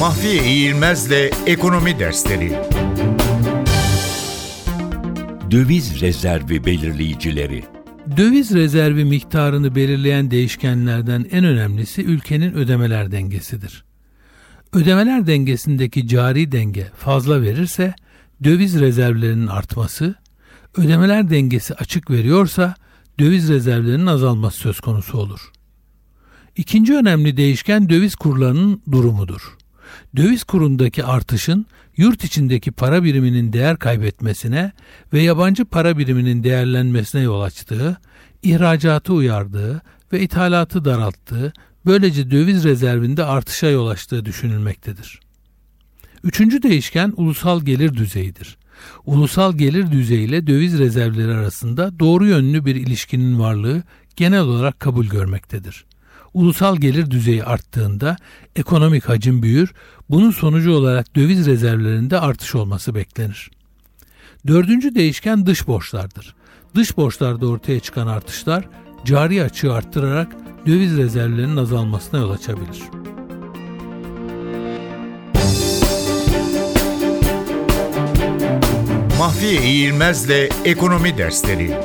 Mahfiye İğilmez'le Ekonomi Dersleri Döviz rezervi belirleyicileri Döviz rezervi miktarını belirleyen değişkenlerden en önemlisi ülkenin ödemeler dengesidir. Ödemeler dengesindeki cari denge fazla verirse döviz rezervlerinin artması, ödemeler dengesi açık veriyorsa döviz rezervlerinin azalması söz konusu olur. İkinci önemli değişken döviz kurlarının durumudur. Döviz kurundaki artışın yurt içindeki para biriminin değer kaybetmesine ve yabancı para biriminin değerlenmesine yol açtığı, ihracatı uyardığı ve ithalatı daralttığı, böylece döviz rezervinde artışa yol açtığı düşünülmektedir. Üçüncü değişken ulusal gelir düzeyidir. Ulusal gelir düzeyi ile döviz rezervleri arasında doğru yönlü bir ilişkinin varlığı genel olarak kabul görmektedir. Ulusal gelir düzeyi arttığında ekonomik hacim büyür, bunun sonucu olarak döviz rezervlerinde artış olması beklenir. Dördüncü değişken dış borçlardır. Dış borçlarda ortaya çıkan artışlar cari açığı arttırarak döviz rezervlerinin azalmasına yol açabilir. Mahfiye İğilmez'le Ekonomi Dersleri